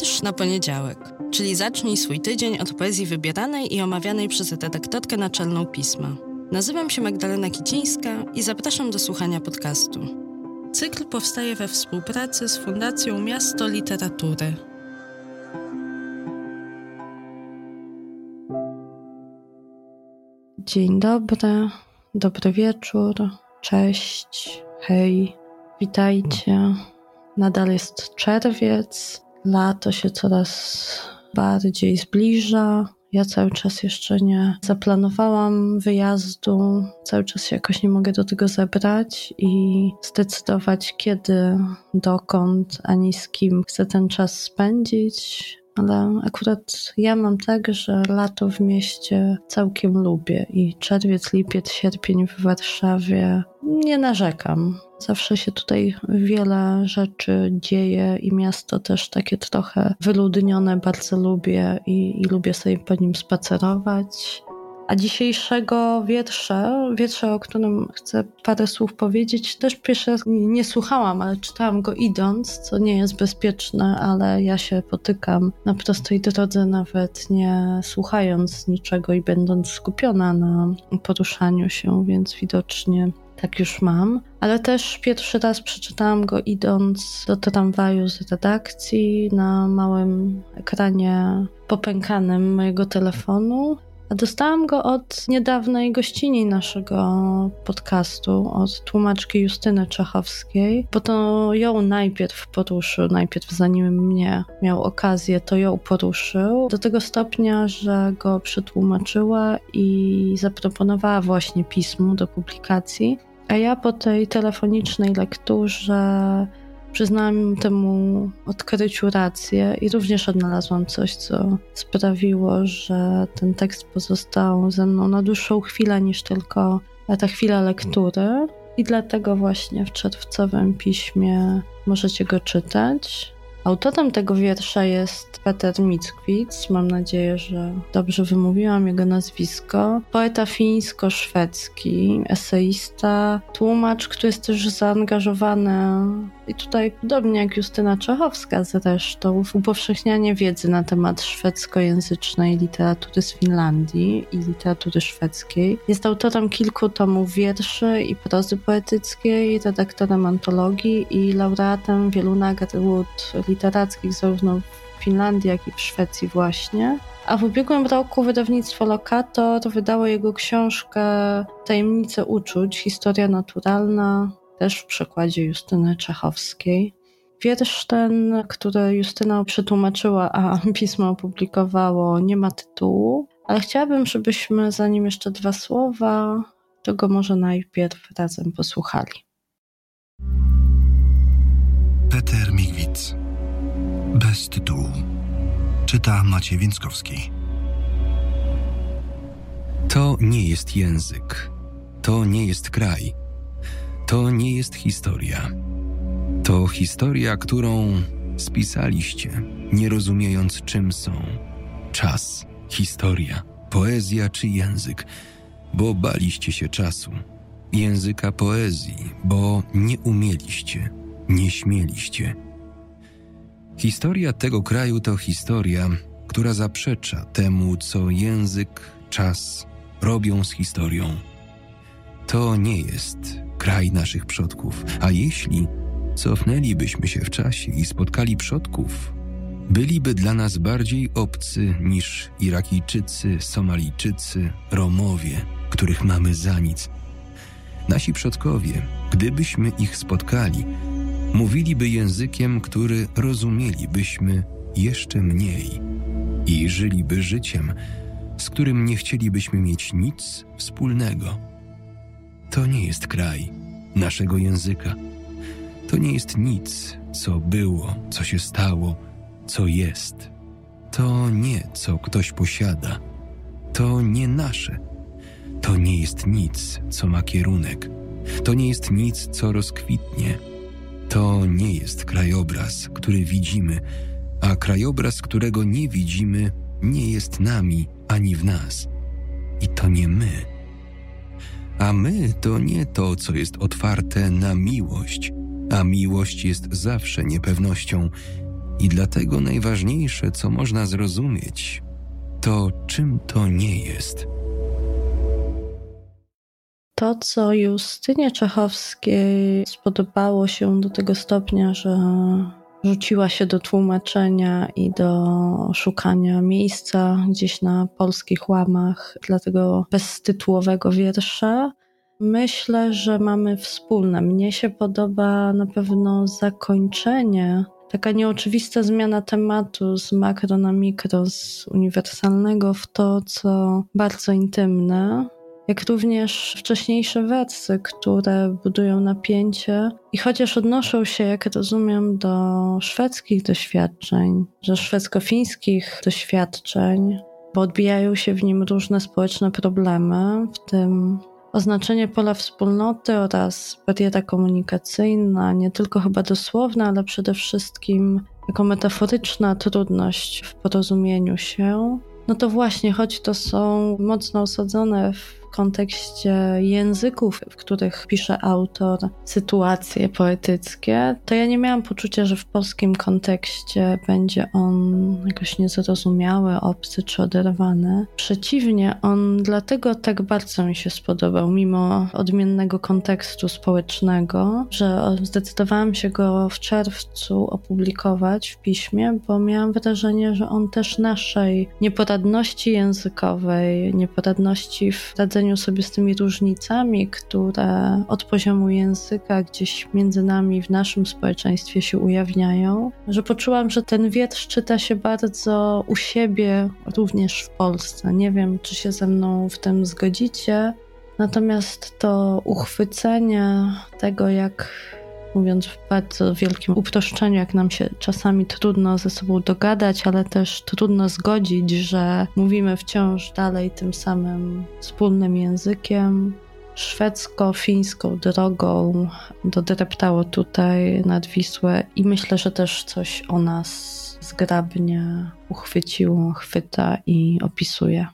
Wiersz na poniedziałek, czyli zacznij swój tydzień od poezji wybieranej i omawianej przez redaktorkę naczelną pisma. Nazywam się Magdalena Kicińska i zapraszam do słuchania podcastu. Cykl powstaje we współpracy z Fundacją Miasto Literatury. Dzień dobry, dobry wieczór, cześć, hej, witajcie. Nadal jest czerwiec, lato się coraz bardziej zbliża. Ja cały czas jeszcze nie zaplanowałam wyjazdu, cały czas się jakoś nie mogę do tego zebrać i zdecydować, kiedy, dokąd, ani z kim chcę ten czas spędzić. Ale akurat ja mam tak, że lato w mieście całkiem lubię i czerwiec, lipiec, sierpień w Warszawie nie narzekam. Zawsze się tutaj wiele rzeczy dzieje i miasto też takie trochę wyludnione bardzo lubię i, i lubię sobie po nim spacerować. A dzisiejszego wiersza, wiersza, o którym chcę parę słów powiedzieć, też pierwszy raz nie słuchałam, ale czytałam go idąc, co nie jest bezpieczne, ale ja się potykam na prostej drodze, nawet nie słuchając niczego i będąc skupiona na poruszaniu się, więc widocznie tak już mam, ale też pierwszy raz przeczytałam go idąc do tramwaju z redakcji na małym ekranie popękanym mojego telefonu. Dostałam go od niedawnej gościni naszego podcastu, od tłumaczki Justyny Czechowskiej, bo to ją najpierw poruszył, najpierw zanim mnie miał okazję, to ją poruszył, do tego stopnia, że go przetłumaczyła i zaproponowała właśnie pismo do publikacji. A ja po tej telefonicznej lekturze przyznałam temu odkryciu rację i również odnalazłam coś, co sprawiło, że ten tekst pozostał ze mną na dłuższą chwilę niż tylko ta chwila lektury. I dlatego właśnie w czerwcowym piśmie możecie go czytać. Autorem tego wiersza jest Peter Mickwitz. Mam nadzieję, że dobrze wymówiłam jego nazwisko. Poeta fińsko-szwedzki, eseista, tłumacz, który jest też zaangażowany i tutaj, podobnie jak Justyna Czechowska zresztą, w upowszechnianie wiedzy na temat szwedzkojęzycznej literatury z Finlandii i literatury szwedzkiej. Jest autorem kilku tomów wierszy i prozy poetyckiej, redaktorem antologii i laureatem wielu nagród literackich zarówno w Finlandii, jak i w Szwecji właśnie. A w ubiegłym roku wydawnictwo Lokator wydało jego książkę Tajemnice uczuć, historia naturalna, też w przekładzie Justyny Czechowskiej. Wiersz ten, który Justyna przetłumaczyła, a pismo opublikowało, nie ma tytułu, ale chciałabym, żebyśmy zanim jeszcze dwa słowa, to go może najpierw razem posłuchali. Peter Migwitz. Bez tytułu. Czyta Maciej Więckowski. To nie jest język. To nie jest kraj to nie jest historia. To historia, którą spisaliście, nie rozumiejąc czym są czas, historia, poezja czy język, bo baliście się czasu, języka poezji, bo nie umieliście, nie śmieliście. Historia tego kraju to historia, która zaprzecza temu, co język, czas robią z historią. To nie jest kraj naszych przodków, a jeśli cofnęlibyśmy się w czasie i spotkali przodków, byliby dla nas bardziej obcy niż Irakijczycy, Somalijczycy, Romowie, których mamy za nic. Nasi przodkowie, gdybyśmy ich spotkali, mówiliby językiem, który rozumielibyśmy jeszcze mniej i żyliby życiem, z którym nie chcielibyśmy mieć nic wspólnego. To nie jest kraj naszego języka. To nie jest nic, co było, co się stało, co jest. To nie, co ktoś posiada. To nie nasze. To nie jest nic, co ma kierunek. To nie jest nic, co rozkwitnie. To nie jest krajobraz, który widzimy, a krajobraz, którego nie widzimy, nie jest nami ani w nas. I to nie my a my to nie to, co jest otwarte na miłość, a miłość jest zawsze niepewnością I dlatego najważniejsze, co można zrozumieć, to czym to nie jest. To, co Justynie Czechowskiej spodobało się do tego stopnia, że rzuciła się do tłumaczenia i do szukania miejsca gdzieś na polskich łamach dla tego beztytułowego wiersza. Myślę, że mamy wspólne. Mnie się podoba na pewno zakończenie, taka nieoczywista zmiana tematu z makro na mikro, z uniwersalnego w to, co bardzo intymne jak również wcześniejsze wersy, które budują napięcie i chociaż odnoszą się, jak rozumiem, do szwedzkich doświadczeń, że szwedzko-fińskich doświadczeń, bo odbijają się w nim różne społeczne problemy, w tym oznaczenie pola wspólnoty oraz bariera komunikacyjna, nie tylko chyba dosłowna, ale przede wszystkim jako metaforyczna trudność w porozumieniu się, no to właśnie, choć to są mocno osadzone w kontekście języków, w których pisze autor sytuacje poetyckie, to ja nie miałam poczucia, że w polskim kontekście będzie on jakoś niezrozumiały, obcy czy oderwany. Przeciwnie, on dlatego tak bardzo mi się spodobał, mimo odmiennego kontekstu społecznego, że zdecydowałam się go w czerwcu opublikować w piśmie, bo miałam wrażenie, że on też naszej nieporadności językowej, nieporadności w radzeniu radzeniu sobie z tymi różnicami, które od poziomu języka gdzieś między nami w naszym społeczeństwie się ujawniają, że poczułam, że ten wiersz czyta się bardzo u siebie, również w Polsce. Nie wiem, czy się ze mną w tym zgodzicie. Natomiast to uchwycenie tego, jak mówiąc w bardzo wielkim uproszczeniu, jak nam się czasami trudno ze sobą dogadać, ale też trudno zgodzić, że mówimy wciąż dalej tym samym wspólnym językiem. Szwedzko-fińską drogą dodreptało tutaj nad Wisłę i myślę, że też coś o nas zgrabnie uchwyciło, chwyta i opisuje.